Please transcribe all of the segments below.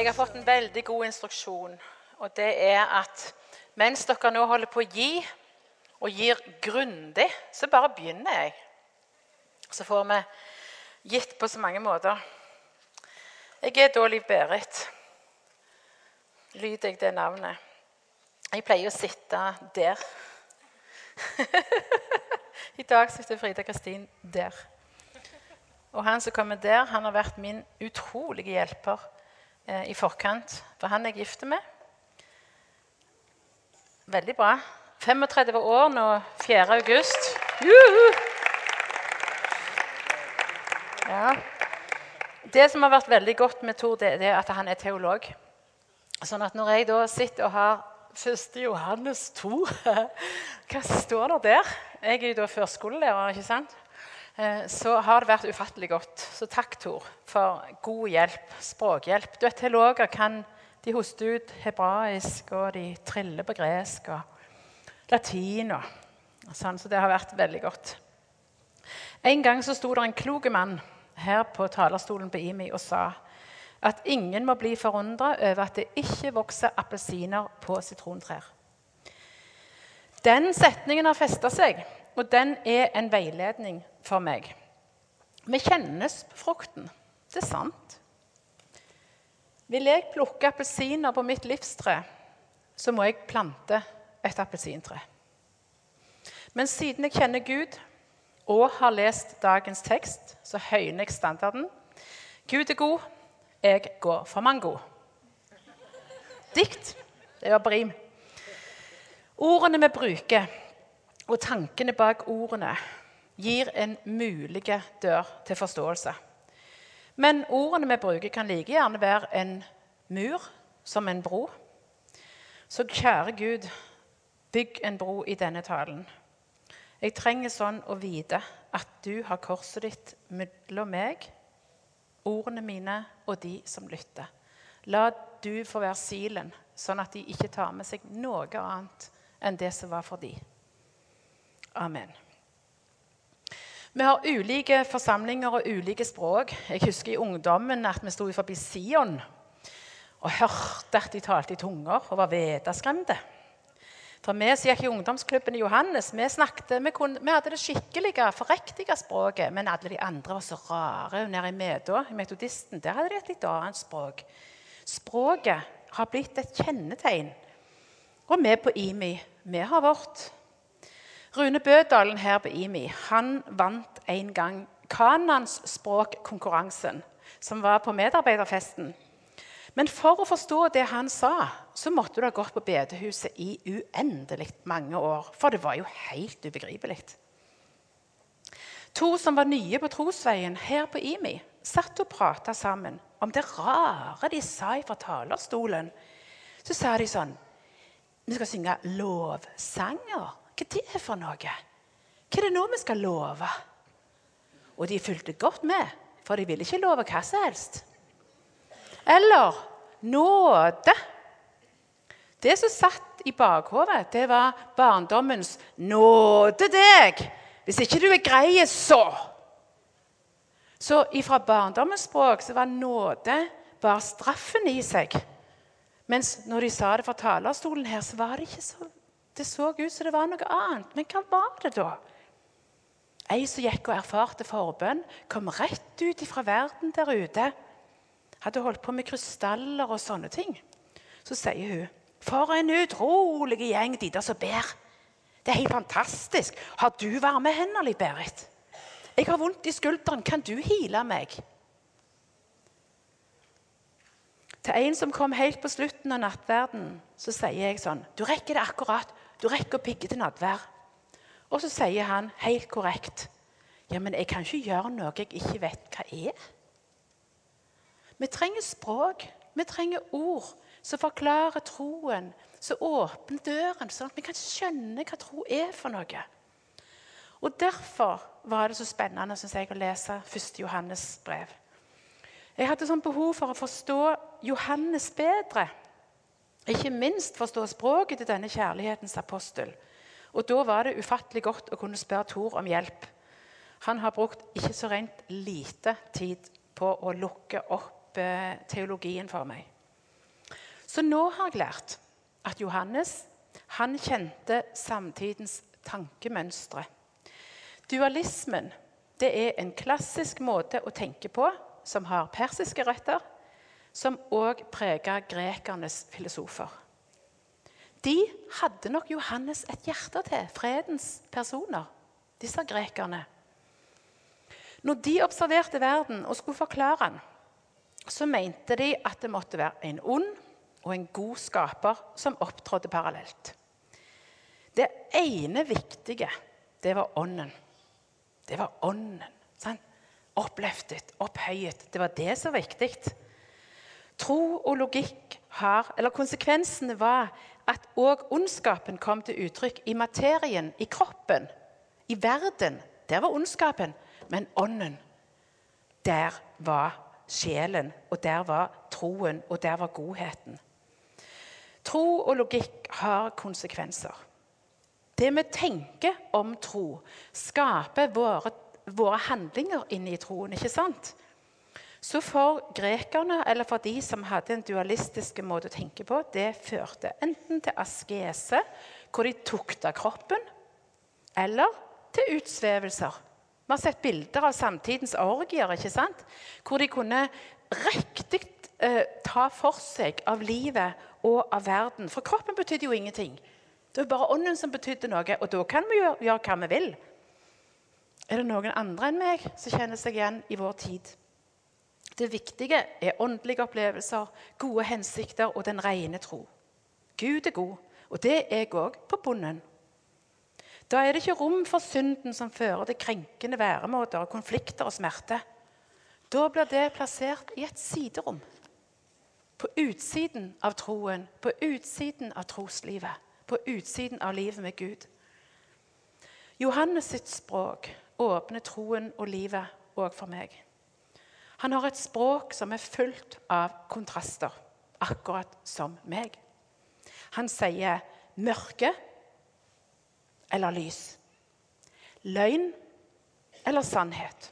Jeg har fått en veldig god instruksjon, og det er at mens dere nå holder på å gi, og gir grundig, så bare begynner jeg. Så får vi gitt på så mange måter. Jeg er da Liv Berit. Lyder jeg det navnet? Jeg pleier å sitte der. I dag sitter Frida Kristin der. Og han som kommer der, han har vært min utrolige hjelper i forkant. For han er jeg gift med. Veldig bra. 35 år nå, 4. august. Juhu! Ja. Det som har vært veldig godt med Tor, det er at han er teolog. Sånn at når jeg da sitter og har 1. Johannes 2 Hva står det der? Jeg er jo da førskolelærer, ikke sant? Eh, så har det vært ufattelig godt. Så takk, Tor, for god hjelp, språkhjelp. Du vet, Teologer kan de hoste ut hebraisk, og de triller på gresk og latin. og sånn, Så det har vært veldig godt. En gang så sto det en klok mann her på talerstolen på IMI og sa at ingen må bli forundra over at det ikke vokser appelsiner på sitrontrær. Den setningen har festa seg, og den er en veiledning for meg. Vi kjennes på frukten. Det er sant. Vil jeg plukke appelsiner på mitt livstre, så må jeg plante et appelsintre. Men siden jeg kjenner Gud og har lest dagens tekst, så høyner jeg standarden. Gud er god, jeg går for mango. Dikt. Det var brim. Ordene vi bruker, og tankene bak ordene, gir en mulig dør til forståelse. Men ordene vi bruker, kan like gjerne være en mur som en bro. Så kjære Gud, bygg en bro i denne talen. Jeg trenger sånn å vite at du har korset ditt mellom meg, ordene mine og de som lytter. La du få være silen, sånn at de ikke tar med seg noe annet enn det som var for de. Amen. Vi har ulike forsamlinger og ulike språk. Jeg husker i ungdommen at vi sto forbi Sion og hørte at de talte i tunger og var vedaskremte. For vi som gikk i ungdomsklubben i Johannes, vi, snakket, vi, kunne, vi hadde det skikkelige, forrektige språket. Men alle de andre var så rare. Nede i Medå, i Metodisten, der hadde de et litt annet språk. Språket har blitt et kjennetegn. Og vi på IMI, vi har vårt. Rune Bødalen her på IMI han vant en gang Kanans språkkonkurransen, som var på medarbeiderfesten. Men for å forstå det han sa, så måtte du ha gått på bedehuset i uendelig mange år. For det var jo helt ubegripelig. To som var nye på trosveien her på IMI, satt og prata sammen om det rare de sa fra talerstolen. Så sa de sånn Vi skal synge lovsanger. Hva er det for noe? Hva er det nå vi skal love? Og de fulgte godt med, for de ville ikke love hva som helst. Eller nåde. Det som satt i bakhodet, det var barndommens 'nåde deg'. Hvis ikke du er grei, så Så fra barndommens språk så var nåde bare straffen i seg. Mens når de sa det fra talerstolen her, så var det ikke så det så ut som det var noe annet. Men hva var det da? Ei som gikk og erfarte forbønn, kom rett ut fra verden der ute. Hadde holdt på med krystaller og sånne ting. Så sier hun, 'For en utrolig gjeng de der som ber.' Det er helt fantastisk. Har du varme hender, Liv Berit? Jeg har vondt i skulderen. Kan du hile meg? Til en som kom helt på slutten av nattverden, så sier jeg sånn Du rekker det akkurat. Du rekker å pigge til nadvær. Og så sier han helt korrekt ja, men jeg kan ikke gjøre noe jeg ikke vet hva er. Vi trenger språk, vi trenger ord som forklarer troen, som åpner døren, sånn at vi kan skjønne hva tro er for noe. Og Derfor var det så spennende synes jeg, å lese 1. Johannes brev. Jeg hadde sånn behov for å forstå Johannes bedre. Ikke minst forstå språket til denne kjærlighetens apostel. Og Da var det ufattelig godt å kunne spørre Tor om hjelp. Han har brukt ikke så rent lite tid på å lukke opp eh, teologien for meg. Så nå har jeg lært at Johannes han kjente samtidens tankemønstre. Dualismen det er en klassisk måte å tenke på som har persiske røtter, som òg prega grekernes filosofer. De hadde nok Johannes et hjerte til, fredens personer, disse grekerne. Når de observerte verden og skulle forklare den, så mente de at det måtte være en ond og en god skaper som opptrådte parallelt. Det ene viktige, det var ånden. Det var ånden. Sant? Oppløftet, opphøyet. Det var det som var viktig. Tro og logikk har Eller konsekvensene var at òg ondskapen kom til uttrykk i materien, i kroppen, i verden. Der var ondskapen. Men ånden, der var sjelen, og der var troen, og der var godheten. Tro og logikk har konsekvenser. Det vi tenker om tro, skaper våre, våre handlinger inne i troen. ikke sant? Så for grekerne, eller for de som hadde en dualistisk måte å tenke på, det førte enten til askese, hvor de tukta kroppen, eller til utsvevelser. Vi har sett bilder av samtidens orgier, ikke sant? hvor de kunne riktig eh, ta for seg av livet og av verden. For kroppen betydde jo ingenting. Det var bare ånden som betydde noe, og da kan vi gjøre, gjøre hva vi vil. Er det noen andre enn meg som kjenner seg igjen i vår tid? Det viktige er åndelige opplevelser, gode hensikter og den rene tro. Gud er god, og det er jeg òg på bonden. Da er det ikke rom for synden som fører til krenkende væremåter, konflikter og smerte. Da blir det plassert i et siderom. På utsiden av troen, på utsiden av troslivet, på utsiden av livet med Gud. Johannes sitt språk åpner troen og livet òg for meg. Han har et språk som er fullt av kontraster, akkurat som meg. Han sier mørke eller lys. Løgn eller sannhet.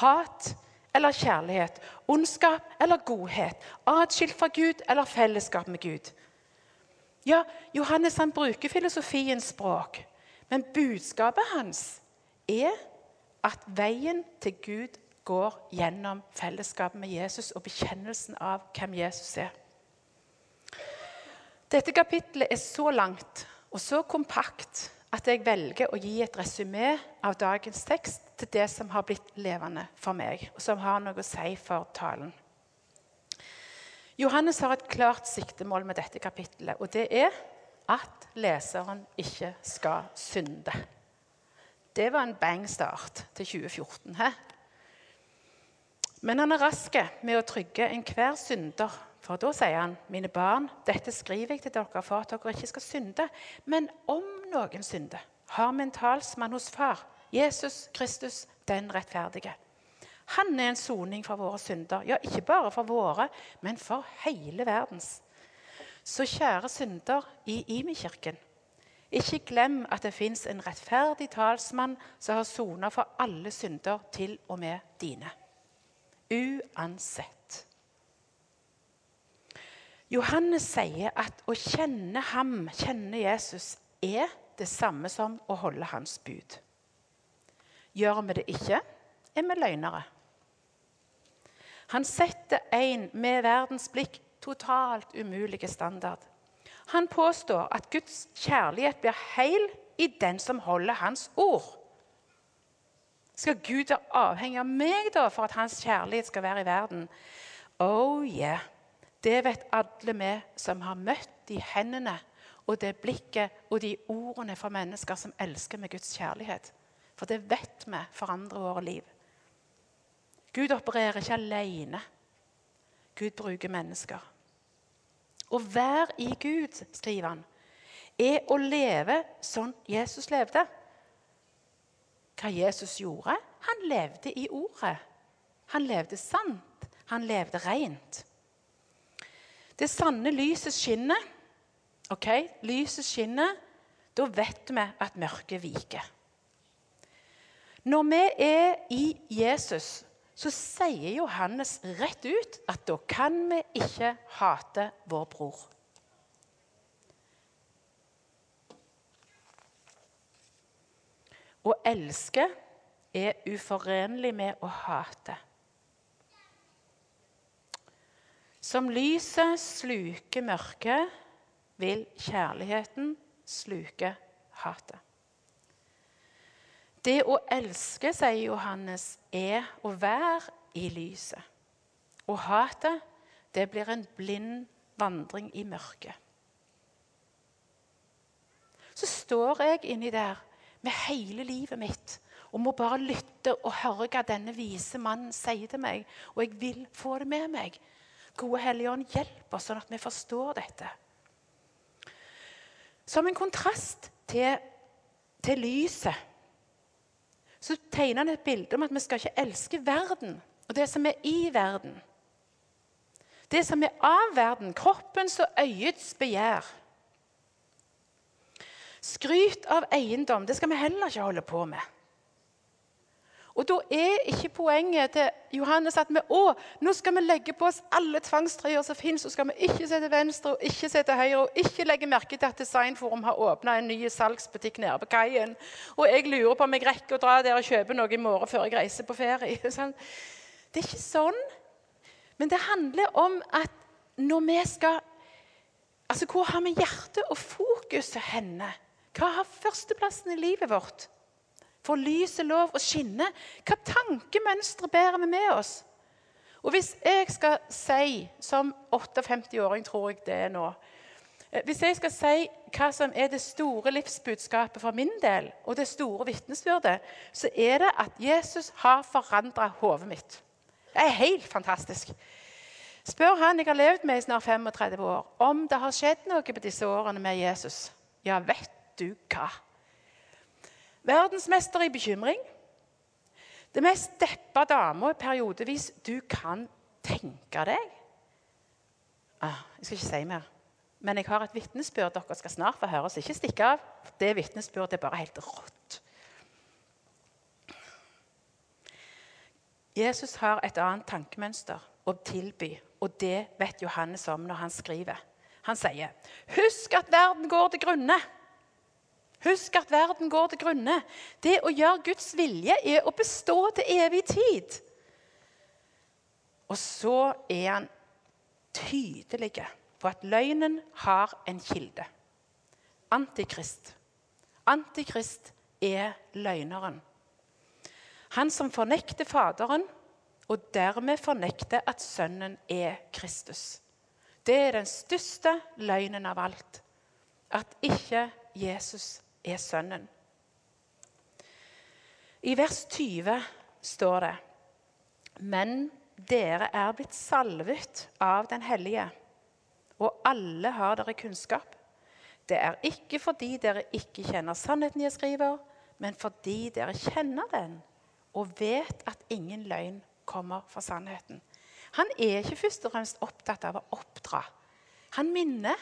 Hat eller kjærlighet. Ondskap eller godhet. Atskilt fra Gud eller fellesskap med Gud. Ja, Johannes han bruker filosofiens språk, men budskapet hans er at veien til Gud går gjennom fellesskapet med Jesus og bekjennelsen av hvem Jesus er. Dette kapittelet er så langt og så kompakt at jeg velger å gi et resymé av dagens tekst til det som har blitt levende for meg, og som har noe å si for talen. Johannes har et klart siktemål med dette kapittelet, og det er at leseren ikke skal synde. Det var en bang start til 2014. He? Men han er rask med å trygge enhver synder. For da sier han, 'Mine barn, dette skriver jeg til dere for at dere ikke skal synde.' Men om noen synder, har vi en talsmann hos Far, Jesus Kristus, den rettferdige. Han er en soning for våre synder. Ja, ikke bare for våre, men for hele verdens. Så kjære synder i Imi-kirken. Ikke glem at det fins en rettferdig talsmann som har sona for alle synder, til og med dine uansett. Johannes sier at å kjenne ham, kjenne Jesus, er det samme som å holde hans bud. Gjør vi det ikke, er vi løgnere. Han setter en med verdens blikk totalt umulige standard. Han påstår at Guds kjærlighet blir heil i den som holder hans ord. Skal Gud være avhengig av meg da for at hans kjærlighet skal være i verden? Oh yeah. Det vet alle vi som har møtt de hendene og det blikket og de ordene fra mennesker som elsker med Guds kjærlighet. For det vet vi forandrer våre liv. Gud opererer ikke alene. Gud bruker mennesker. Å være i Gud, skriver han, er å leve sånn Jesus levde hva Jesus gjorde? Han levde i ordet. Han levde sant. Han levde rent. Det sanne lyset skinner. Ok, Lyset skinner. Da vet vi at mørket viker. Når vi er i Jesus, så sier Johannes rett ut at da kan vi ikke hate vår bror. Å elske er uforenlig med å hate. Som lyset sluker mørket, vil kjærligheten sluke hatet. Det å elske, sier Johannes, er å være i lyset. Og hatet, det blir en blind vandring i mørket. Så står jeg inni der med hele livet mitt og må bare lytte og høre hva denne vise mannen sier til meg. Og jeg vil få det med meg. Gode Hellige Ånd, hjelp oss sånn at vi forstår dette. Som en kontrast til, til lyset så tegner han et bilde om at vi skal ikke elske verden og det som er i verden. Det som er av verden, kroppens og øyets begjær. Skryt av eiendom det skal vi heller ikke holde på med. Og Da er ikke poenget til Johannes at vi å, nå skal vi legge på oss alle tvangstrøyer som finnes, og skal vi ikke se til venstre og ikke se til høyre og ikke legge merke til at Designforum har åpna en ny salgsbutikk nede på kaien. Og jeg lurer på om jeg rekker å dra der og kjøpe noe i morgen før jeg reiser på ferie. Sånn. Det er ikke sånn. Men det handler om at når vi skal Altså, Hvor har vi hjertet og fokuset henne? Hva har førsteplassen i livet vårt? For lyset lov å skinne? Hva tankemønstre bærer vi med oss? Og hvis jeg skal si, som 58-åring tror jeg det er nå eh, Hvis jeg skal si hva som er det store livsbudskapet for min del, og det store vitnesbyrdet, så er det at Jesus har forandra hodet mitt. Det er helt fantastisk. Spør han jeg har levd med i snart 35 år, om det har skjedd noe på disse årene med Jesus. Ja, vet du hva? Verdensmester i bekymring. Det mest deppa dama periodevis du kan tenke deg. Ah, jeg skal ikke si mer. Men jeg har et vitnesbyrd dere skal snart få høre, så ikke stikke av. Det vitnesbyrdet er bare helt rått. Jesus har et annet tankemønster å tilby, og det vet Johannes om når han skriver. Han sier, 'Husk at verden går til grunne.' Husk at verden går til grunne. Det å gjøre Guds vilje er å bestå til evig tid. Og så er han tydelig på at løgnen har en kilde. Antikrist. Antikrist er løgneren. Han som fornekter Faderen, og dermed fornekter at Sønnen er Kristus. Det er den største løgnen av alt. At ikke Jesus er Sønnen. I vers 20 står det Men dere er blitt salvet av Den hellige, og alle har dere kunnskap. Det er ikke fordi dere ikke kjenner sannheten jeg skriver, men fordi dere kjenner den og vet at ingen løgn kommer fra sannheten. Han er ikke først og fremst opptatt av å oppdra. Han minner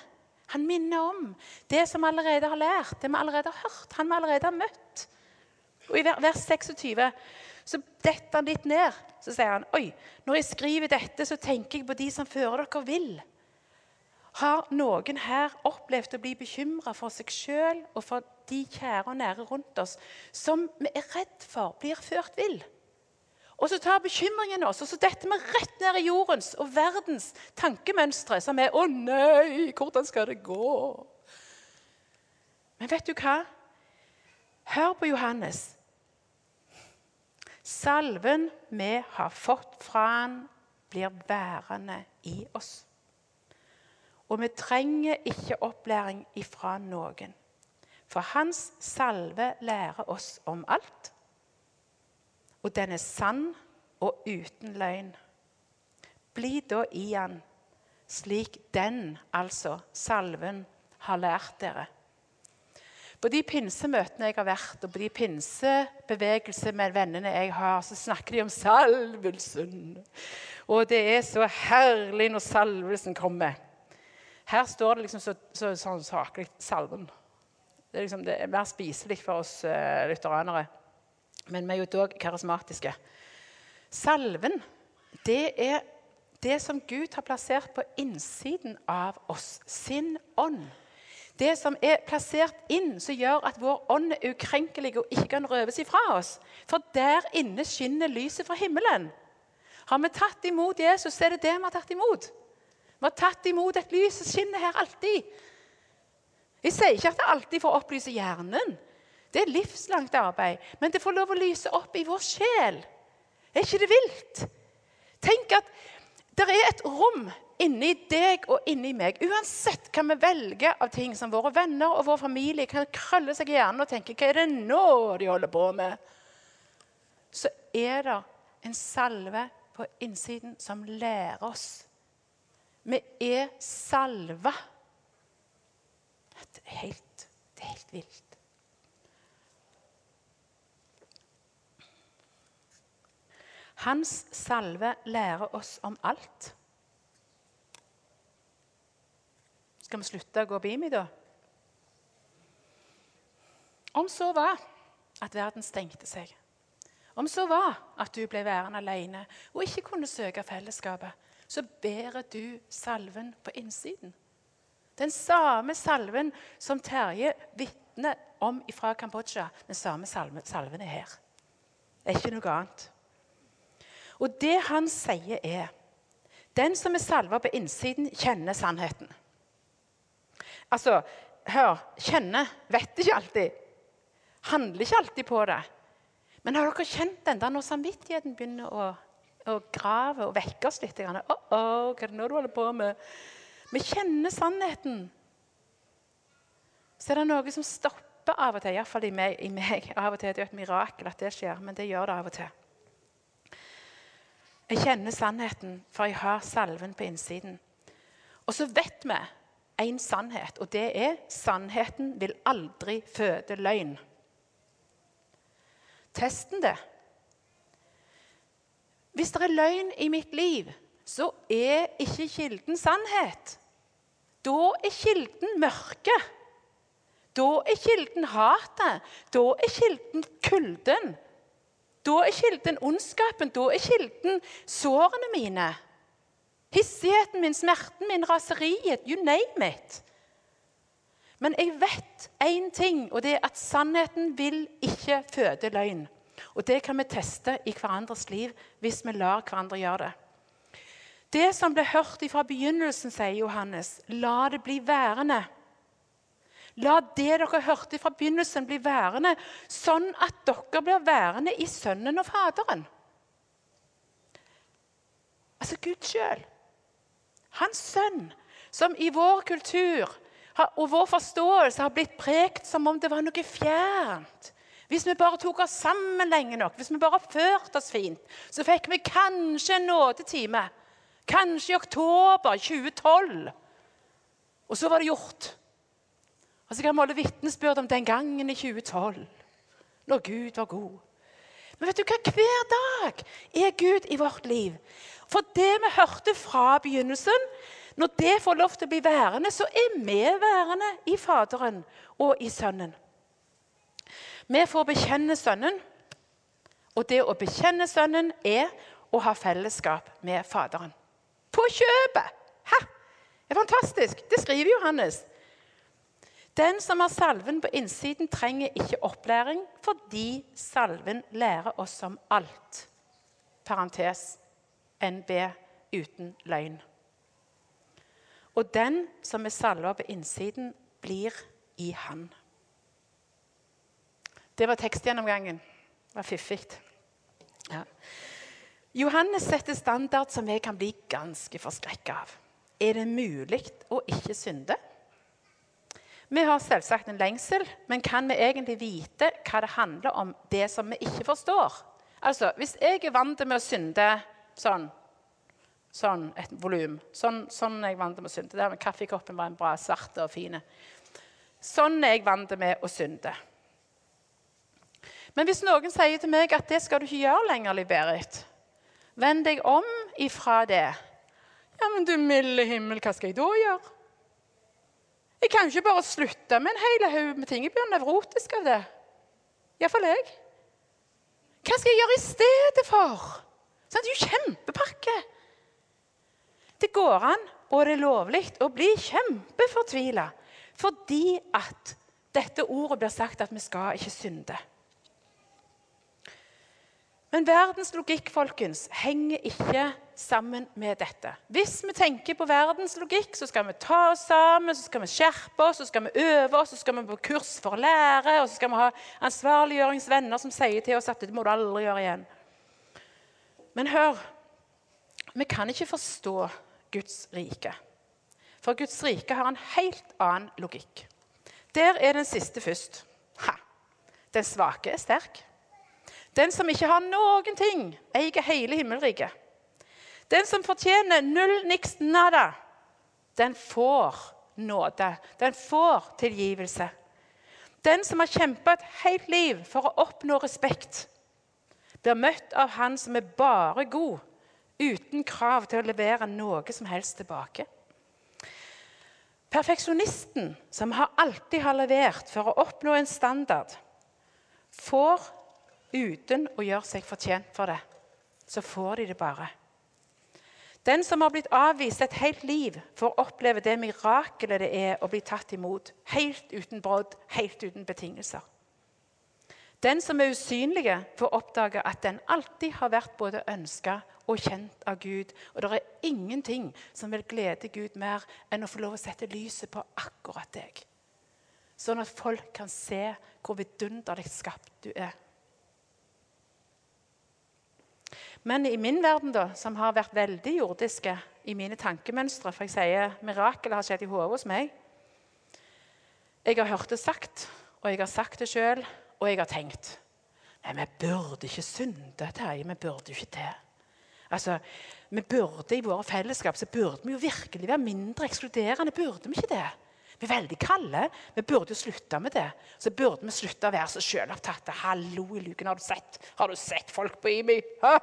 han minner om det som vi allerede har lært, det vi allerede har hørt, han vi allerede har møtt. Og I vers 26 så detter han litt ned. Så sier han oi, når jeg skriver dette, så tenker jeg på de som fører dere vill. Har noen her opplevd å bli bekymra for seg sjøl og for de kjære og nære rundt oss, som vi er redd for blir ført vill? Og så tar bekymringen oss, og så detter vi rett ned i jordens og verdens tankemønstre, som er 'Å nei, hvordan skal det gå?' Men vet du hva? Hør på Johannes. Salven vi har fått fra han, blir værende i oss. Og vi trenger ikke opplæring ifra noen. For hans salve lærer oss om alt og den er sann og uten løgn. Bli da i han, slik den, altså salven, har lært dere. På de pinsemøtene jeg har vært, og på de pinsebevegelser med vennene jeg har, så snakker de om salvelsen. Og det er så herlig når salvelsen kommer. Her står det liksom så, så, sånn saklig salven. Det er, liksom, det er mer spiselig for oss uh, lutheranere. Men vi er jo dog karismatiske. Salven, det er det som Gud har plassert på innsiden av oss. Sin ånd. Det som er plassert inn, som gjør at vår ånd er ukrenkelig og ikke kan røves ifra oss. For der inne skinner lyset fra himmelen. Har vi tatt imot Jesus, så er det det vi har tatt imot. Vi har tatt imot et lys som skinner her alltid. Jeg sier ikke at det alltid får opplyse hjernen. Det er livslangt arbeid. Men det får lov å lyse opp i vår sjel. Er ikke det vilt? Tenk at det er et rom inni deg og inni meg. Uansett hva vi velger av ting som våre venner og vår familie kan krølle seg i hjernen og tenke hva er det nå de holder på med, så er det en salve på innsiden som lærer oss. Vi er salva. Det er helt, det er helt vilt. Hans salve lærer oss om alt. Skal vi slutte å gå Bimi, da? Om så var at verden stengte seg, om så var at du ble værende alene og ikke kunne søke fellesskapet, så bærer du salven på innsiden. Den samme salven som Terje vitner om fra Kambodsja. Den samme salven er her. Det er ikke noe annet. Og det han sier, er den som er salva på innsiden, kjenner sannheten. Altså, hør Kjenner vet ikke alltid. Handler ikke alltid på det. Men har dere kjent den der når samvittigheten begynner å, å grave og vekke oss litt? Oh, oh, hva er det nå du holder på med? Vi kjenner sannheten. Så er det noe som stopper av og til. Iallfall i meg, i meg. Av og til det er det et mirakel at det skjer, men det gjør det av og til. Jeg kjenner sannheten, for jeg har salven på innsiden. Og så vet vi en sannhet, og det er sannheten vil aldri føde løgn. Testen det. Hvis det er løgn i mitt liv, så er ikke kilden sannhet. Da er kilden mørke. Da er kilden hatet. Da er kilden kulden. Da er kilden ondskapen. Da er kilden sårene mine. Hissigheten min, smerten min, raseriet. You name it. Men jeg vet én ting, og det er at sannheten vil ikke føde løgn. Og Det kan vi teste i hverandres liv hvis vi lar hverandre gjøre det. Det som ble hørt fra begynnelsen, sier Johannes, la det bli værende. La det dere hørte fra begynnelsen, bli værende, sånn at dere blir værende i Sønnen og Faderen. Altså Gud sjøl. Hans sønn, som i vår kultur og vår forståelse har blitt prekt som om det var noe fjernt. Hvis vi bare tok oss sammen lenge nok, hvis vi bare førte oss fint, så fikk vi kanskje en nådetime. Kanskje i oktober 2012. Og så var det gjort. Og så kan vi holde vitnesbyrd om den gangen i 2012, når Gud var god. Men vet du hva? hver dag er Gud i vårt liv. For det vi hørte fra begynnelsen, når det får lov til å bli værende, så er vi værende i Faderen og i Sønnen. Vi får bekjenne Sønnen, og det å bekjenne Sønnen er å ha fellesskap med Faderen. På kjøpet! Hæ? Det er fantastisk. Det skriver Johannes. Den som har salven på innsiden, trenger ikke opplæring fordi salven lærer oss om alt. Parentes NB uten løgn. Og den som er salva på innsiden, blir i Han. Det var tekstgjennomgangen. Det var fiffig. Ja. Johannes setter standard som vi kan bli ganske forskrekka av. Er det mulig å ikke synde? Vi har selvsagt en lengsel, men kan vi egentlig vite hva det handler om, det som vi ikke forstår? Altså, Hvis jeg er vant med å synde sånn, sånn et volum Sånn, sånn er jeg vant med å synde. Der med kaffekoppen var en bra, svart og fin. Sånn er jeg vant med å synde. Men hvis noen sier til meg at det skal du ikke gjøre lenger, Liv Berit Vend deg om ifra det. Ja, men du milde himmel, hva skal jeg da gjøre? Jeg kan ikke bare slutte med en hel haug med ting. Jeg blir nevrotisk av det. Iallfall jeg. Hva skal jeg gjøre i stedet for? Sånn, det er jo kjempepakke. Det går an, og det er lovlig, å bli kjempefortvila Fordi at dette ordet blir sagt at vi skal ikke synde. Men verdens logikk folkens, henger ikke sammen med dette. Hvis vi tenker på verdens logikk, så skal vi ta oss sammen, så skal vi skjerpe oss, så skal vi øve oss, så skal vi på kurs for å lære, og så skal vi ha ansvarliggjøringsvenner som sier til oss at det må du aldri gjøre igjen. Men hør, vi kan ikke forstå Guds rike. For Guds rike har en helt annen logikk. Der er den siste først. Ha. Den svake er sterk. Den som ikke har noen ting, eier hele himmelriket. Den som fortjener null niks nada, den får nåde. Den får tilgivelse. Den som har kjempa et helt liv for å oppnå respekt, blir møtt av han som er bare god, uten krav til å levere noe som helst tilbake. Perfeksjonisten, som alltid har levert for å oppnå en standard, får uten å gjøre seg fortjent for det, så får de det bare. Den som har blitt avvist et helt liv, får oppleve det mirakelet det er å bli tatt imot. Helt uten brodd, helt uten betingelser. Den som er usynlig, får oppdage at den alltid har vært både ønska og kjent av Gud. Og det er ingenting som vil glede Gud mer enn å få lov å sette lyset på akkurat deg. Sånn at folk kan se hvor vidunderlig skapt du er. Men i min verden, da, som har vært veldig jordiske i mine tankemønstre For jeg sier mirakelet har skjedd i hodet hos meg. Jeg har hørt det sagt, og jeg har sagt det sjøl, og jeg har tenkt Nei, vi burde ikke synde, Terje. Vi burde jo ikke det. Altså, vi burde I våre fellesskap så burde vi jo virkelig være mindre ekskluderende. Burde vi ikke det? Vi er veldig kalde. Vi burde jo slutte med det. Så burde vi slutte å være så sjølopptatte. Hallo i luken, har du sett Har du sett folk på IMI? Hæ?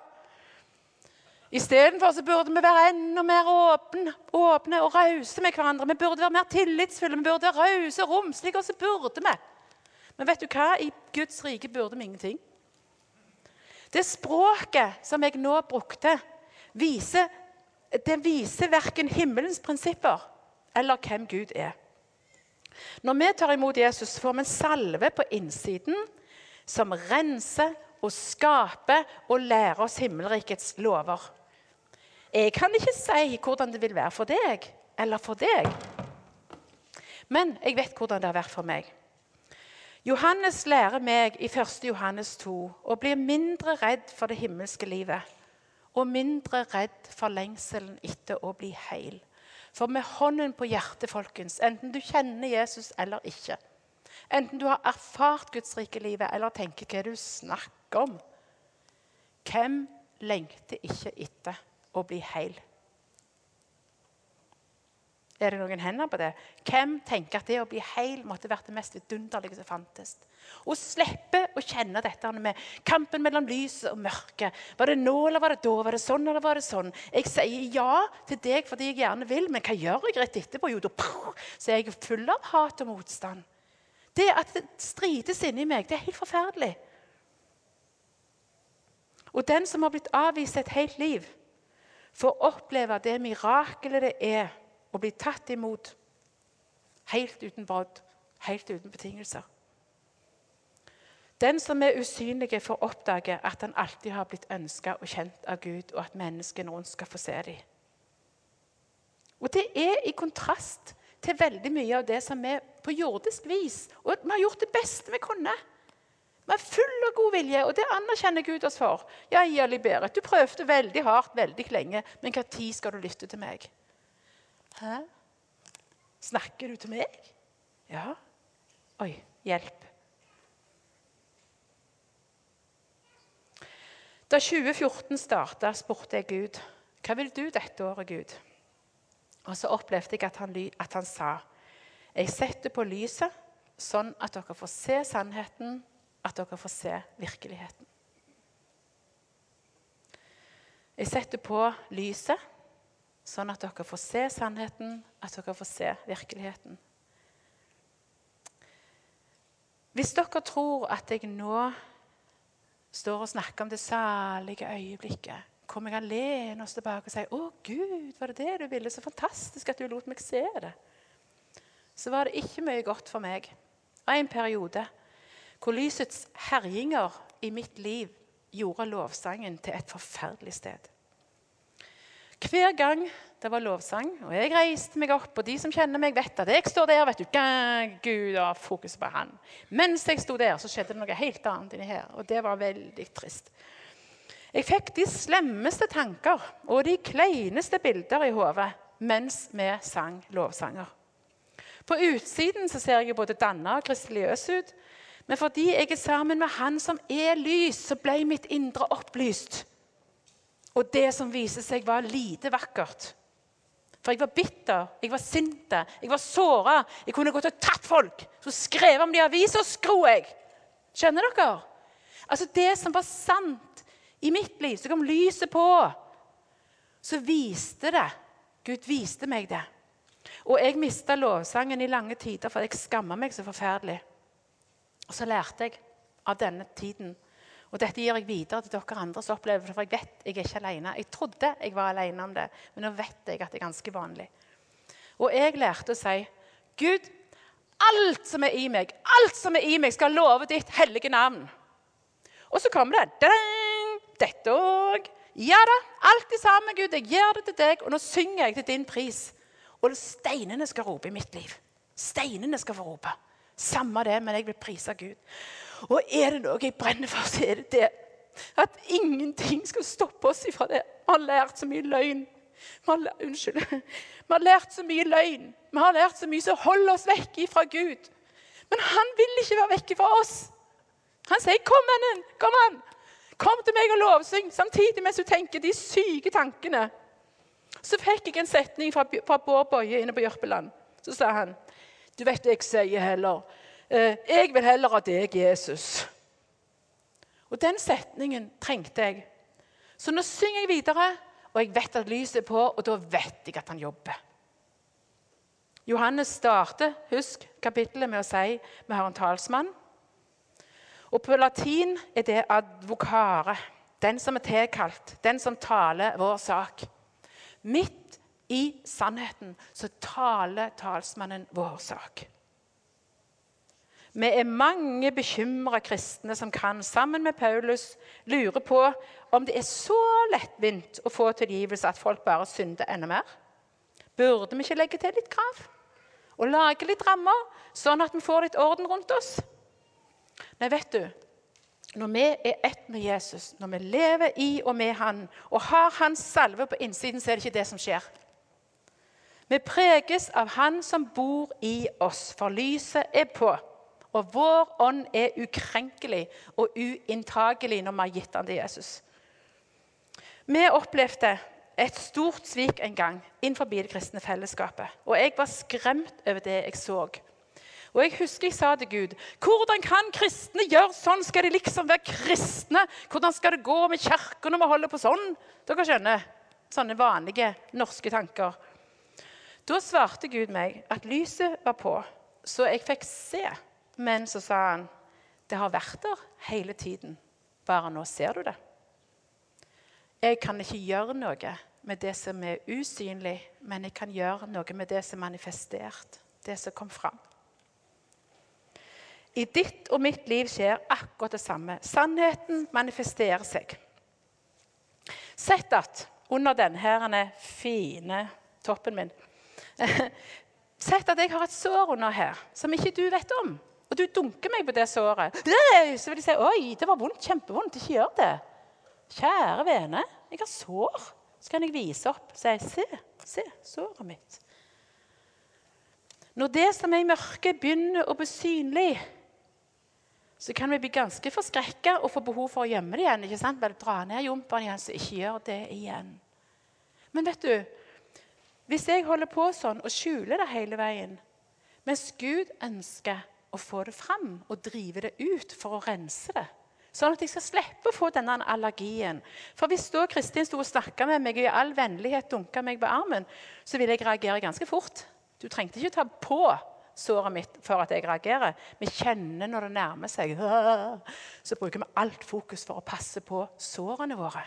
Istedenfor burde vi være enda mer åpne, åpne og rause med hverandre. Vi burde være mer tillitsfulle, vi burde være rause og romslige. Og så burde vi. Men vet du hva? I Guds rike burde vi ingenting. Det språket som jeg nå brukte, viser, det viser verken himmelens prinsipper eller hvem Gud er. Når vi tar imot Jesus, får vi en salve på innsiden som renser og skaper og lærer oss himmelrikets lover. Jeg kan ikke si hvordan det vil være for deg eller for deg. Men jeg vet hvordan det har vært for meg. Johannes lærer meg i 1. Johannes 2 å bli mindre redd for det himmelske livet og mindre redd for lengselen etter å bli heil. For med hånden på hjertet, folkens, enten du kjenner Jesus eller ikke, enten du har erfart Guds rike livet eller tenker hva du snakker om Hvem lengter ikke etter å bli heil. Er det noen hender på det? Hvem tenker at det å bli heil måtte vært det mest vidunderlige som fantes? Å slippe å kjenne dette med kampen mellom lyset og mørket. Var det nå eller var det da? Var det sånn eller var det sånn? Jeg sier ja til deg fordi jeg gjerne vil, men hva gjør jeg rett etterpå? Jo, da så er jeg full av hat og motstand. Det at det strides inni meg, det er helt forferdelig. Og den som har blitt avvist et helt liv, for å oppleve det mirakelet det er å bli tatt imot helt uten brodd, helt uten betingelser. Den som er usynlig, får oppdage at han alltid har blitt ønska og kjent av Gud, og at menneskene rundt skal få se dem. Og Det er i kontrast til veldig mye av det som er på jordisk vis. Og vi har gjort det beste vi kunne. Er full av god vilje, og det anerkjenner Gud oss for. Ja, Jali Berit, du prøvde veldig hardt veldig lenge, men når skal du lytte til meg? Hæ? Snakker du til meg? Ja. Oi, hjelp. Da 2014 starta, spurte jeg Gud hva vil du dette året, Gud? Og så opplevde jeg at han, at han sa jeg setter på lyset sånn at dere får se sannheten at dere får se virkeligheten. Jeg setter på lyset, sånn at dere får se sannheten, at dere får se virkeligheten. Hvis dere tror at jeg nå står og snakker om det salige øyeblikket, kommer jeg alene oss tilbake og sier 'Å, Gud, var det det du ville? Så fantastisk at du lot meg se det.' så var det ikke mye godt for meg. Og en periode hvor lysets herjinger i mitt liv gjorde lovsangen til et forferdelig sted. Hver gang det var lovsang, og jeg reiste meg opp, og de som kjenner meg, vet at jeg står der vet du, Gud har fokus på han. Mens jeg sto der, så skjedde det noe helt annet inni her, og det var veldig trist. Jeg fikk de slemmeste tanker og de kleineste bilder i hodet mens vi sang lovsanger. På utsiden så ser jeg både danna og kristeligøs ut, men fordi jeg er sammen med Han som er lys, så ble mitt indre opplyst. Og det som viser seg, var lite vakkert. For jeg var bitter, jeg var sint, jeg var såra. Jeg kunne gått og tatt folk. Så skrev om de i avisa, og skro jeg. Skjønner dere? Altså Det som var sant i mitt liv, så kom lyset på. Så viste det. Gud viste meg det. Og jeg mista lovsangen i lange tider, for jeg skamma meg så forferdelig. Og så lærte jeg av denne tiden. Og dette gir jeg videre til dere andre som opplever det, for jeg vet jeg er ikke alene. Jeg trodde jeg var alene om det, men nå vet jeg at det er ganske vanlig. Og jeg lærte å si Gud, alt som er i meg, alt som er i meg, skal love ditt hellige navn. Og så kommer det dette òg. Ja da, alt i sammen, Gud. Jeg gjør det til deg, og nå synger jeg til din pris. Og steinene skal rope i mitt liv. Steinene skal få rope. Samme det, men jeg vil prise Gud. Og er det noe jeg brenner for, så er det det. At ingenting skal stoppe oss ifra det. Vi har lært så mye løgn. Vi har, unnskyld. Vi har lært så mye løgn. Vi har lært så mye som holder oss vekk ifra Gud. Men han vil ikke være vekk fra oss. Han sier, 'Kom, mannen, kom an. Kom til meg og lovsyng.' Samtidig mens du tenker de syke tankene. Så fikk jeg en setning fra, fra Bård Boje inne på Jørpeland. Så sa han du vet det jeg sier heller. Eh, jeg vil heller ha deg, Jesus. Og den setningen trengte jeg. Så nå synger jeg videre, og jeg vet at lyset er på, og da vet jeg at han jobber. Johannes starter husk kapittelet med å si vi har en talsmann. Og På latin er det advokare, den som er tilkalt, den som taler vår sak. Midt i sannheten så taler talsmannen vår sak. Vi er mange bekymra kristne som kan, sammen med Paulus, lure på om det er så lettvint å få tilgivelse at folk bare synder enda mer. Burde vi ikke legge til litt krav og lage litt rammer, sånn at vi får litt orden rundt oss? Nei, vet du, når vi er ett med Jesus, når vi lever i og med Han, og har Hans salve på innsiden, så er det ikke det som skjer. Vi preges av Han som bor i oss, for lyset er på. Og vår ånd er ukrenkelig og uinntagelig når vi har gitt den til Jesus. Vi opplevde et stort svik en gang innenfor det kristne fellesskapet. Og jeg var skremt over det jeg så. Og jeg husker jeg sa til Gud hvordan kan kristne gjøre sånn? Skal de liksom være kristne? Hvordan skal det gå med kirken når vi holder på sånn? Dere skjønner? Sånne vanlige norske tanker. Da svarte Gud meg at lyset var på, så jeg fikk se. Men så sa han det har vært der hele tiden. Bare nå ser du det. Jeg kan ikke gjøre noe med det som er usynlig, men jeg kan gjøre noe med det som er manifestert, det som kom fram. I ditt og mitt liv skjer akkurat det samme. Sannheten manifesterer seg. Sett at under denne fine toppen min Sett at jeg har et sår under her som ikke du vet om, og du dunker meg på det såret. Så vil de si oi, det var vondt, kjempevondt. Ikke gjør det. Kjære vene, jeg har sår. Så kan jeg vise opp si se, se såret mitt. Når det som er i mørket, begynner å bli synlig, så kan vi bli ganske forskrekka og få behov for å gjemme det igjen. ikke sant? Bare dra ned jumperen igjen, så ikke gjør det igjen. Men vet du, hvis jeg holder på sånn og skjuler det hele veien, mens Gud ønsker å få det fram og drive det ut for å rense det, sånn at jeg skal slippe å få denne allergien For Hvis da Kristin sto og snakka med meg og i all vennlighet dunka meg på armen, så ville jeg reagere ganske fort. Du trengte ikke ta på såret mitt for at jeg reagerer. Vi kjenner når det nærmer seg. Så bruker vi alt fokus for å passe på sårene våre.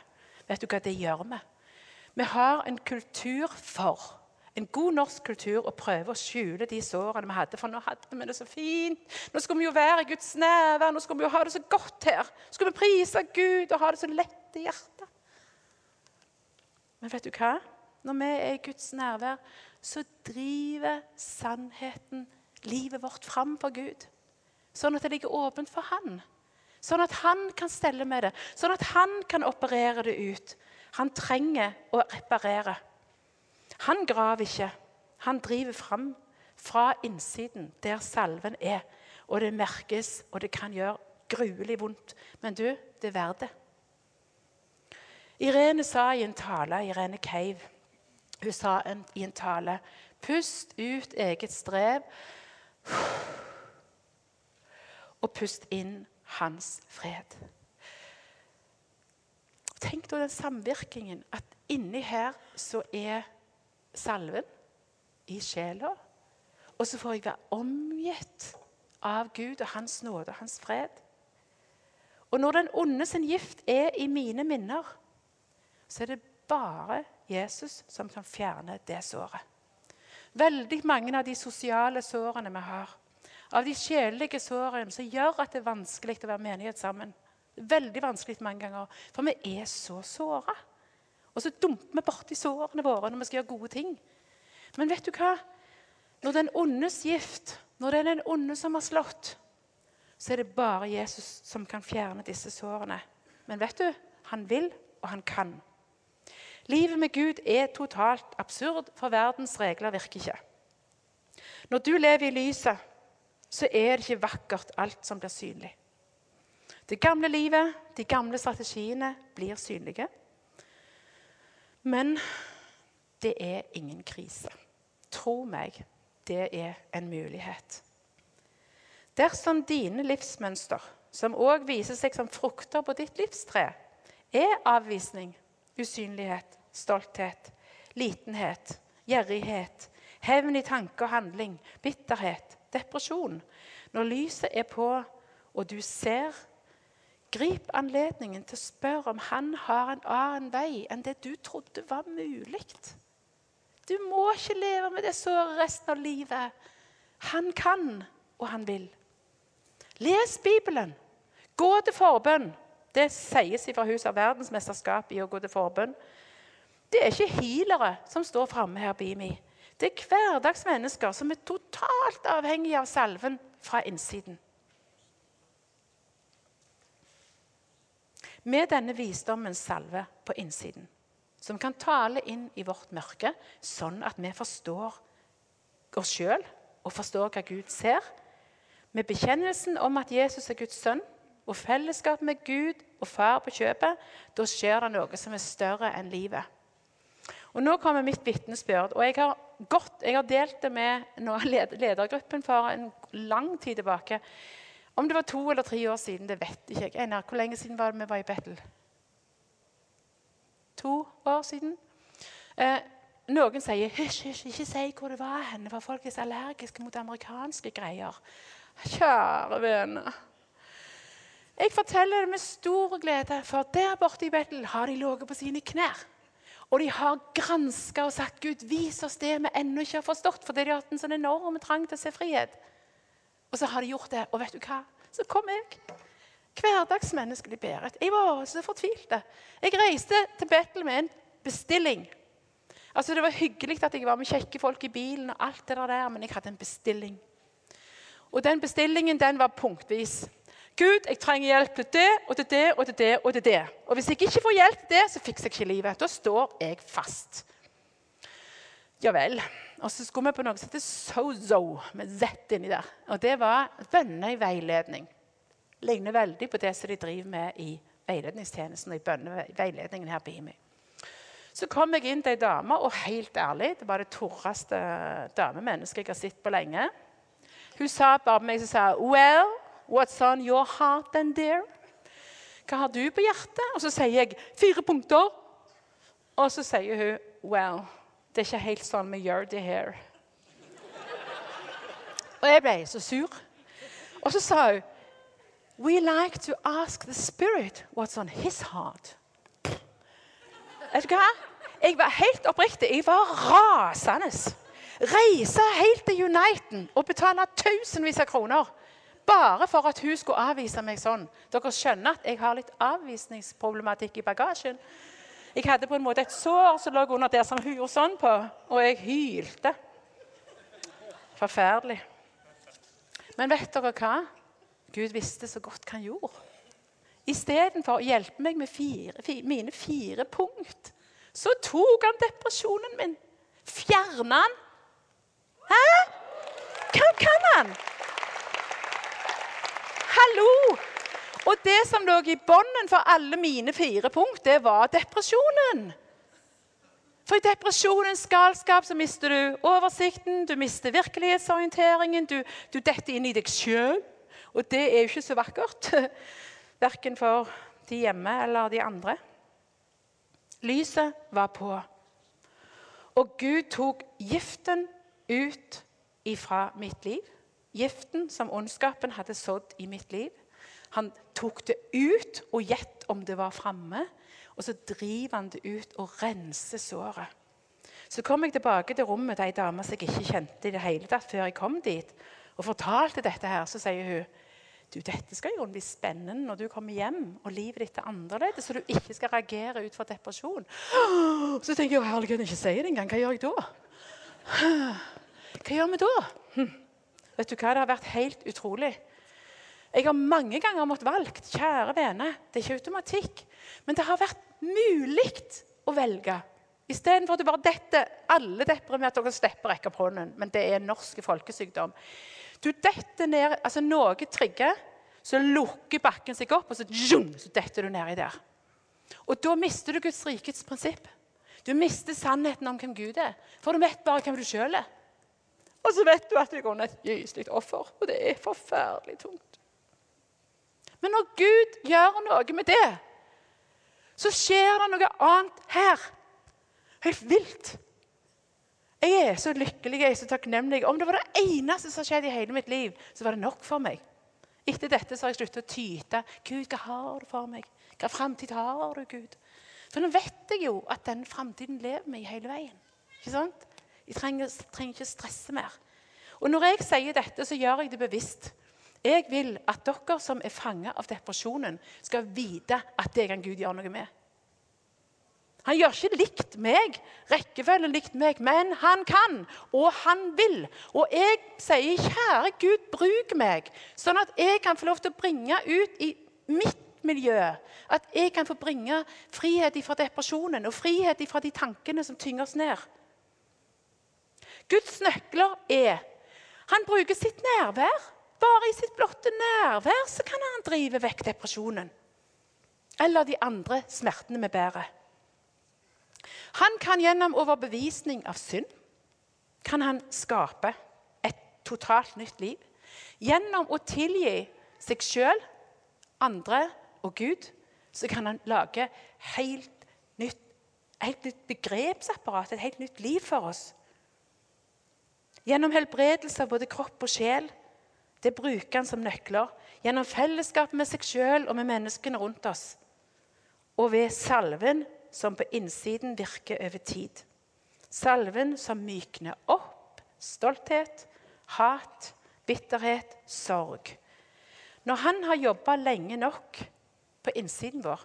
Vet du hva det gjør vi? Vi har en kultur for en god norsk kultur å prøve å skjule de sårene vi hadde. For nå hadde vi det så fint. Nå skulle vi jo være i Guds nærvær. Nå skulle vi jo ha det så godt her. Skulle vi prise Gud og ha det så lett i hjertet. Men vet du hva? Når vi er i Guds nærvær, så driver sannheten livet vårt fram for Gud. Sånn at det ligger åpent for Han. Sånn at han kan stelle med det, sånn at han kan operere det ut. Han trenger å reparere. Han graver ikke. Han driver fram fra innsiden, der salven er. Og det merkes, og det kan gjøre gruelig vondt. Men du, det er verdt det. Irene sa i en tale, Irene Cave Hun sa en, i en tale Pust ut eget strev, og pust inn hans fred. Tenk da den samvirkingen at inni her så er salven i sjela. Og så får jeg være omgitt av Gud og Hans nåde og Hans fred. Og når den onde sin gift er i mine minner, så er det bare Jesus som kan fjerne det såret. Veldig mange av de sosiale sårene vi har, av de sjelelige sårene som gjør at det er vanskelig å være menighet sammen. Det er veldig vanskelig mange ganger, for vi er så såra. Og så dumper vi borti sårene våre når vi skal gjøre gode ting. Men vet du hva? Når den ondes gift, når det er den onde som har slått, så er det bare Jesus som kan fjerne disse sårene. Men vet du? Han vil, og han kan. Livet med Gud er totalt absurd, for verdens regler virker ikke. Når du lever i lyset, så er det ikke vakkert, alt som blir synlig. Det gamle livet, de gamle strategiene, blir synlige. Men det er ingen krise. Tro meg, det er en mulighet. Dersom dine livsmønster, som òg viser seg som frukter på ditt livstre, er avvisning, usynlighet, stolthet, litenhet, gjerrighet, hevn i tanke og handling, bitterhet, depresjon. Når lyset er på, og du ser, grip anledningen til å spørre om han har en annen vei enn det du trodde var mulig. Du må ikke leve med det såret resten av livet. Han kan, og han vil. Les Bibelen. Gå til forbønn. Det sies fra Huset av verdensmesterskap i å gå til forbønn. Det er ikke healere som står framme her, Bimi. Det er hverdagsmennesker som er totalt avhengige av salven fra innsiden. Med denne visdommens salve på innsiden, som kan tale inn i vårt mørke, sånn at vi forstår oss sjøl og forstår hva Gud ser, med bekjennelsen om at Jesus er Guds sønn, og fellesskap med Gud og Far på kjøpet, da skjer det noe som er større enn livet. Og Nå kommer mitt vitnesbyrd. og jeg jeg har delt det med ledergruppen for en lang tid tilbake. Om det var to eller tre år siden, det vet ikke jeg. Einar, hvor lenge siden var det vi var i Bettel? To år siden? Eh, noen sier hysj, hysj, ikke si hvor det var henne, for folk er så allergiske mot amerikanske greier. Kjære vene. Jeg forteller det med stor glede, for der borte i Bettel har de ligget på sine knær. Og de har granska og sagt Gud, vis oss det vi ennå ikke har forstått. Fordi de har hatt en sånn enorm trang til å se frihet. Og så har de gjort det. Og vet du hva? Så kom jeg. Hverdagsmenneskelig Berit. Jeg var så fortvilt. Jeg reiste til Bettel med en bestilling. Altså Det var hyggelig at jeg var med kjekke folk i bilen, og alt det der, men jeg hadde en bestilling. Og den bestillingen den var punktvis. Gud, jeg trenger hjelp til det og til det og til det. Og til det. Og hvis jeg ikke får hjelp til det, så fikser jeg ikke livet. Da står jeg fast. Ja vel. Og så skulle vi på noe som heter Sozo, med Z inni der. Og det var bønner i veiledning. Ligner veldig på det som de driver med i veiledningstjenesten og i bønneveiledningen her på IMI. Så kom jeg inn til ei dame, og helt ærlig, det var det torreste damemennesket jeg har sett på lenge. Hun sa bare meg så sa Well, What's on your heart and dear? Hva har du på hjertet? Og så sier jeg fire punkter. Og så sier hun Well, det er ikke helt sånn vi gjør det her. Og jeg ble så sur. Og så sa hun We like to ask the spirit what's on his heart. Vet du hva? Jeg var helt oppriktig. Jeg var rasende. Reise helt til Uniten og betale tusenvis av kroner bare for at hun skulle avvise meg sånn. Dere skjønner at jeg har litt avvisningsproblematikk i bagasjen. Jeg hadde på en måte et sår som lå under der som hun gjorde sånn på, og jeg hylte. Forferdelig. Men vet dere hva? Gud visste så godt hva han gjorde. Istedenfor å hjelpe meg med fire, fire, mine fire punkt, så tok han depresjonen min. Fjerna han. Hæ? Hva kan han? Hallo! Og det som lå i bånden for alle mine fire punkt, det var depresjonen. For i depresjonens galskap så mister du oversikten, du mister virkelighetsorienteringen, du, du detter inn i deg sjøl. Og det er jo ikke så vakkert. Verken for de hjemme eller de andre. Lyset var på. Og Gud tok giften ut ifra mitt liv. Giften som ondskapen hadde sådd i mitt liv. Han tok det ut og gjett om det var framme. Og så driver han det ut og renser såret. Så kom jeg tilbake til rommet til ei dame som jeg ikke kjente i det hele tatt før jeg kom dit, og fortalte dette her. Så sier hun du, dette skal jo bli spennende når du kommer hjem og livet ditt er annerledes, så du ikke skal reagere ut fra depresjon. Så tenker jeg herlighet, ikke si det engang. Hva gjør jeg da? Hva gjør vi da? Hm. Vet du hva, Det har vært helt utrolig. Jeg har mange ganger måttet valgt. Kjære vene, det er ikke automatikk. Men det har vært mulig å velge. Istedenfor at du bare detter alle deprimerte og slipper å rekke opp hånden, men det er norsk folkesykdom. Du detter ned, altså Noe trigger, så lukker bakken seg opp, og så, så detter du nedi der. Og Da mister du Guds rikets prinsipp. Du mister sannheten om hvem Gud er. For du vet bare hvem du sjøl er. Og så vet du at du er et gyselig offer, og det er forferdelig tungt. Men når Gud gjør noe med det, så skjer det noe annet her. Helt vilt. Jeg er så lykkelig jeg er så takknemlig. Om det var det eneste som skjedde i hele mitt liv, så var det nok for meg. Etter dette så har jeg sluttet å tyte. Gud, hva har du for meg? Hva framtid har du, Gud? For nå vet jeg jo at den framtiden lever vi i hele veien. Ikke sant? Jeg trenger, trenger ikke stresse mer. Og Når jeg sier dette, så gjør jeg det bevisst. Jeg vil at dere som er fanget av depresjonen, skal vite at det kan Gud gjøre noe med. Han gjør ikke likt meg, rekkefølgen likt meg, men han kan, og han vil. Og jeg sier, kjære Gud, bruk meg, sånn at jeg kan få lov til å bringe ut i mitt miljø. At jeg kan få bringe frihet fra depresjonen og frihet fra de tankene som tynger oss ned. Guds nøkler er Han bruker sitt nærvær. Bare i sitt blotte nærvær så kan han drive vekk depresjonen. Eller de andre smertene vi bærer. Han kan gjennom overbevisning av synd kan han skape et totalt nytt liv. Gjennom å tilgi seg sjøl, andre og Gud så kan han lage helt nytt, helt nytt begrepsapparat, et helt nytt liv for oss. Gjennom helbredelse av både kropp og sjel. Det bruker han som nøkler. Gjennom fellesskap med seg sjøl og med menneskene rundt oss. Og ved salven som på innsiden virker over tid. Salven som mykner opp stolthet, hat, bitterhet, sorg. Når han har jobba lenge nok på innsiden vår,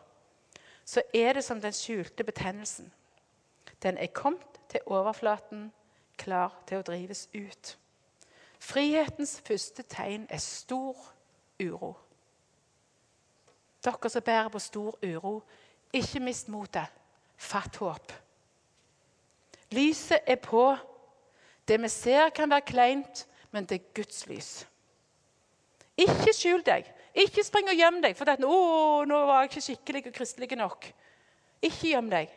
så er det som den skjulte betennelsen. Den er kommet til overflaten klar til å drives ut. Frihetens første tegn er stor uro. Dere som bærer på stor uro, ikke mist motet. Fatt håp. Lyset er på. Det vi ser, kan være kleint, men det er Guds lys. Ikke skjul deg. Ikke spring og gjem deg for at, å, nå var jeg ikke skikkelig og kristelig nok. Ikke gjem deg.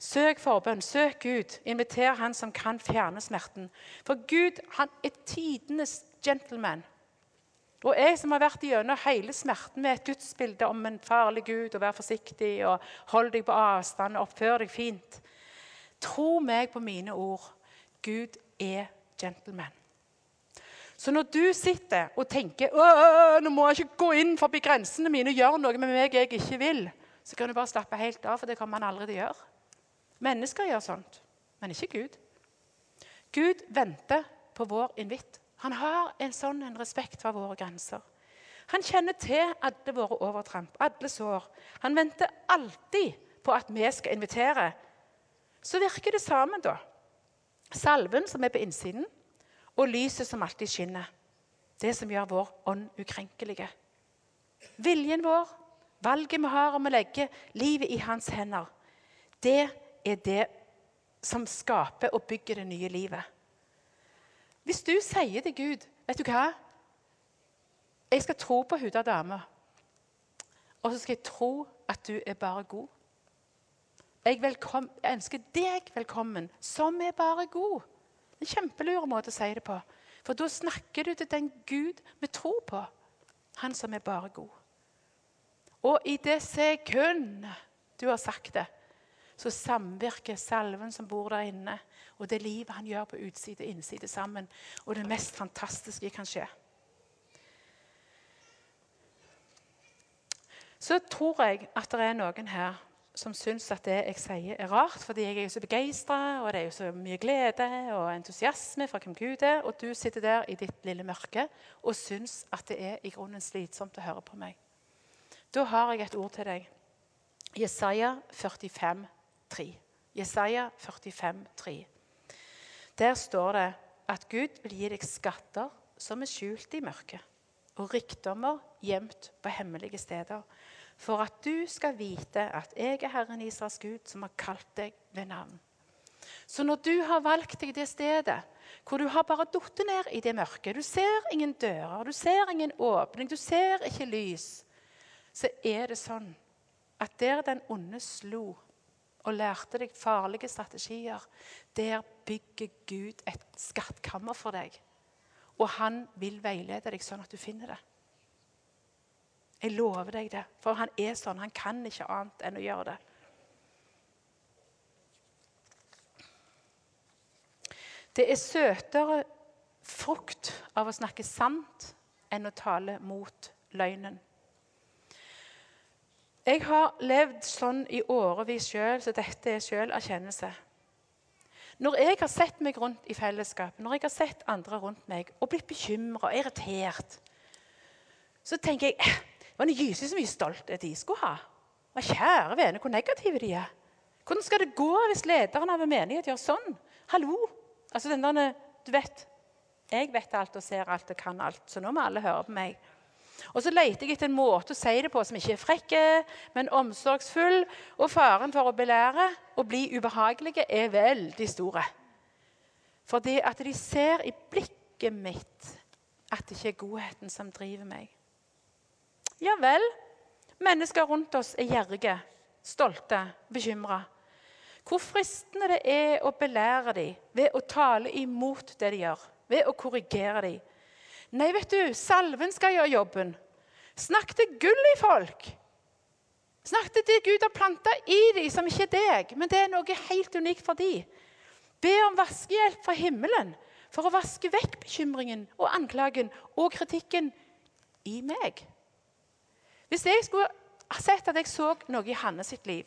Søk forbønn, søk Gud. Inviter Han som kan fjerne smerten. For Gud han er tidenes gentleman. Og jeg som har vært gjennom hele smerten med et gudsbilde om en farlig Gud, og vær forsiktig og hold deg på avstand og oppfør deg fint Tro meg på mine ord. Gud er gentleman. Så når du sitter og tenker nå må jeg ikke gå inn forbi grensene mine og gjøre noe med meg jeg ikke vil, så kan du bare slappe helt av, for det kommer han aldri til å gjøre. Mennesker gjør sånt, men ikke Gud. Gud venter på vår invitt. Han har en sånn en respekt for våre grenser. Han kjenner til alle våre overtramp, alle sår. Han venter alltid på at vi skal invitere. Så virker det sammen, da. Salven som er på innsiden, og lyset som alltid skinner. Det som gjør vår ånd ukrenkelige. Viljen vår, valget vi har om å legge livet i hans hender, det er det som skaper og bygger det nye livet. Hvis du sier til Gud vet du hva? Jeg skal tro på huda dame. og så skal jeg tro at du er bare god. Jeg, velkom, jeg ønsker deg velkommen, som er bare god. En kjempelur måte å si det på. For da snakker du til den Gud vi tror på. Han som er bare god. Og i det sekund du har sagt det, så samvirker salven som bor der inne, og det livet han gjør på utside og innside sammen. Og det mest fantastiske kan skje. Så tror jeg at det er noen her som syns at det jeg sier, er rart, fordi jeg er jo så begeistra, og det er jo så mye glede og entusiasme fra hvem Gud er, og du sitter der i ditt lille mørke og syns at det er i grunnen slitsomt å høre på meg. Da har jeg et ord til deg. Jesaja 45, 3. Jesaja 45, 3. Der står det at Gud vil gi deg skatter som er skjult i mørket, og rikdommer gjemt på hemmelige steder for at du skal vite at jeg er Herren Israels Gud, som har kalt deg ved navn. Så når du har valgt deg det stedet hvor du har bare falt ned i det mørket Du ser ingen dører, du ser ingen åpning, du ser ikke lys. Så er det sånn at der den onde slo og lærte deg farlige strategier, der bygger Gud et skattkammer for deg. Og han vil veilede deg sånn at du finner det. Jeg lover deg det. For han er sånn. Han kan ikke annet enn å gjøre det. Det er søtere frukt av å snakke sant enn å tale mot løgnen. Jeg har levd sånn i årevis sjøl, så dette er sjølerkjennelse. Når jeg har sett meg rundt i fellesskapet, når jeg har sett andre rundt meg og blitt bekymra og irritert, så tenker jeg det var en gyselig så mye stolthet de skulle ha. Men kjære vene, hvor negative de er. Hvordan skal det gå hvis lederen av en menighet gjør sånn? Hallo? Altså den der, du vet, Jeg vet alt og ser alt og kan alt, så nå må alle høre på meg. Og Så leter jeg etter en måte å si det på som ikke er frekke, men omsorgsfull. Og faren for å belære og bli ubehagelige er veldig store. Fordi at de ser i blikket mitt at det ikke er godheten som driver meg. Ja vel. Mennesker rundt oss er gjerrige, stolte, bekymra. Hvor fristende det er å belære dem ved å tale imot det de gjør, ved å korrigere dem. Nei, vet du, salven skal gjøre jobben. Snakk til gull i folk. Snakk til det Gud har planta i dem, som ikke er deg, men det er noe helt unikt for dem. Be om vaskehjelp fra himmelen for å vaske vekk bekymringen og anklagen og kritikken i meg. Hvis jeg skulle ha sett at jeg så noe i Hanne sitt liv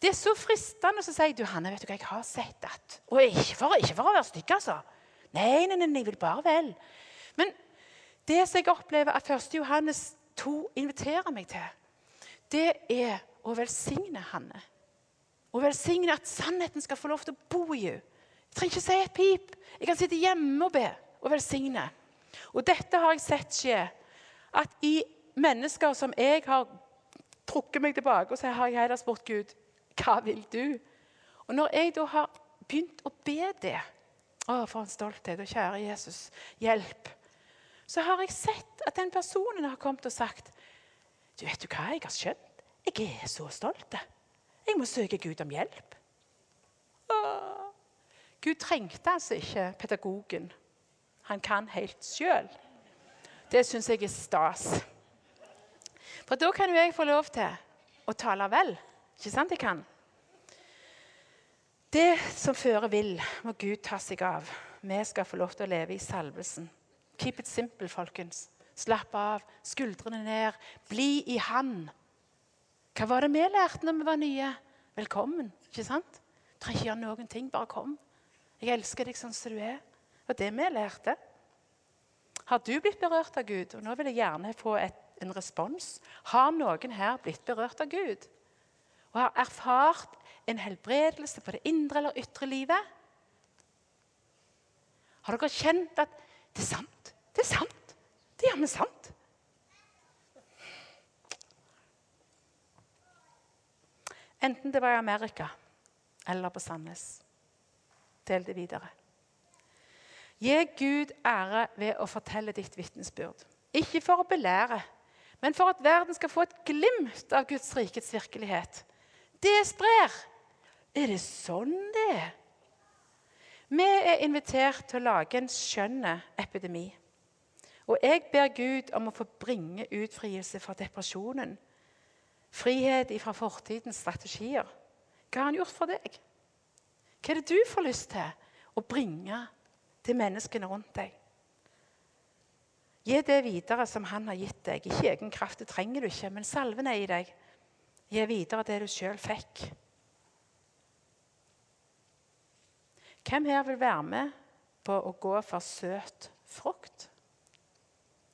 Det er så fristende å si du, Hanne, vet du hva, jeg har sett at Og ikke for, ikke for å være stygg, altså. Nei, nei, nei, jeg vil bare vel. Men det som jeg opplever at 1. Johannes 2 inviterer meg til, det er å velsigne Hanne. Å velsigne at sannheten skal få lov til å bo i henne. Jeg trenger ikke si et pip. Jeg kan sitte hjemme og be og velsigne. Og dette har jeg sett skje. At i mennesker som jeg har trukket meg tilbake og så har jeg heller spurt Gud hva vil du? Og Når jeg da har begynt å be det Å, for en stolthet. Og kjære Jesus, hjelp. Så har jeg sett at den personen har kommet og sagt Du vet du hva jeg har skjønt? Jeg er så stolt. Jeg må søke Gud om hjelp. Åh. Gud trengte altså ikke pedagogen. Han kan helt sjøl. Det syns jeg er stas. For da kan jo jeg få lov til å tale vel. Ikke sant jeg kan? Det som fører vil, må Gud ta seg av. Vi skal få lov til å leve i salvelsen. Keep it simple, folkens. Slapp av. Skuldrene ned. Bli i Han. Hva var det vi lærte når vi var nye? Velkommen. ikke sant? Du trenger ikke gjøre noen ting, bare kom. Jeg elsker deg sånn som du er. Og det vi lærte. Har du blitt berørt av Gud? Og nå vil jeg gjerne få et, en respons. Har noen her blitt berørt av Gud? Og har erfart en helbredelse på det indre eller ytre livet? Har dere kjent at det er sant? Det er sant. Det er jammen sant. Enten det var i Amerika eller på Sandnes. Del det videre. Gi Gud ære ved å fortelle ditt vitnesbyrd. Ikke for å belære, men for at verden skal få et glimt av Guds rikets virkelighet. Det sprer. Er det sånn det er? Vi er invitert til å lage en skjønn epidemi. Og jeg ber Gud om å få bringe utfrielse fra depresjonen. Frihet fra fortidens strategier. Hva har han gjort for deg? Hva er det du får lyst til å bringe til menneskene rundt deg? Gi det videre som han har gitt deg. Ikke egen kraft, det trenger du ikke, men salven er i deg. Gi videre det du sjøl fikk. Hvem her vil være med på å gå for søt frukt?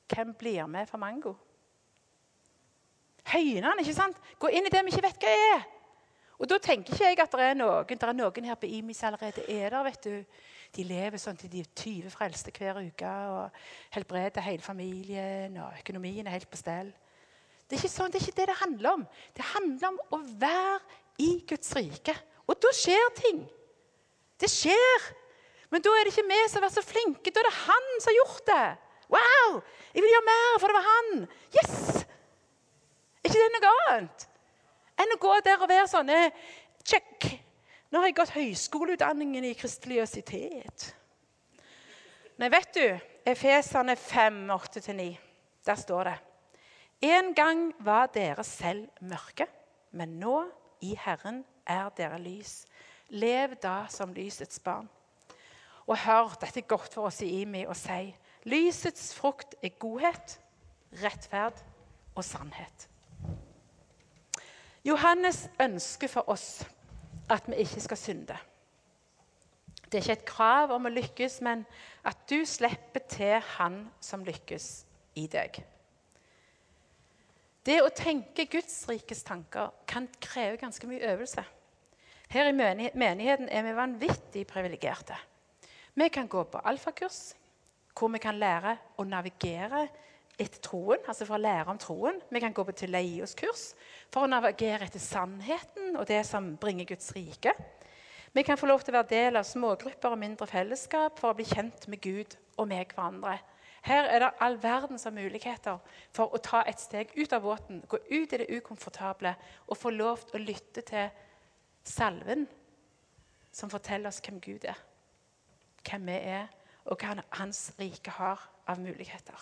Hvem blir med for mango? Høynene, ikke sant? Gå inn i det vi ikke vet hva er. Og Da tenker ikke jeg at det er noen det er noen her på IMIS allerede er der. vet du. De lever sånn til de er 20 frelste hver uke og helbreder hele familien. og Økonomien er helt på stell. Det er ikke sånn, det er ikke det det handler om. Det handler om å være i Guds rike. Og da skjer ting. Det skjer. Men da er det ikke vi som har vært så flinke. Da er det han som har gjort det. Wow! Jeg vil gjøre mer, for det var han. Yes! Er ikke det noe annet? enn å gå der og være sånn Check! Nå har jeg gått høyskoleutdanningen i kristeliøsitet. Nei, vet du Efeserne 5, 8-9. Der står det En gang var dere selv mørke, men nå, i Herren, er dere lys. Lev da som lysets barn. Og hør, dette er godt for oss i IMI å si. Lysets frukt er godhet, rettferd og sannhet. Johannes ønsker for oss at vi ikke skal synde. Det er ikke et krav om å lykkes, men at du slipper til han som lykkes i deg. Det å tenke Guds rikes tanker kan kreve ganske mye øvelse. Her i menigheten er vi vanvittig privilegerte. Vi kan gå på alfakurs, hvor vi kan lære å navigere etter troen, altså for å lære om troen. Vi kan gå på Teleios-kurs for å navigere etter sannheten og det som bringer Guds rike. Vi kan få lov til å være del av smågrupper og mindre fellesskap for å bli kjent med Gud og med hverandre. Her er det all verdens muligheter for å ta et steg ut av båten, gå ut i det ukomfortable og få lov til å lytte til salven som forteller oss hvem Gud er, hvem vi er, og hva Hans rike har av muligheter.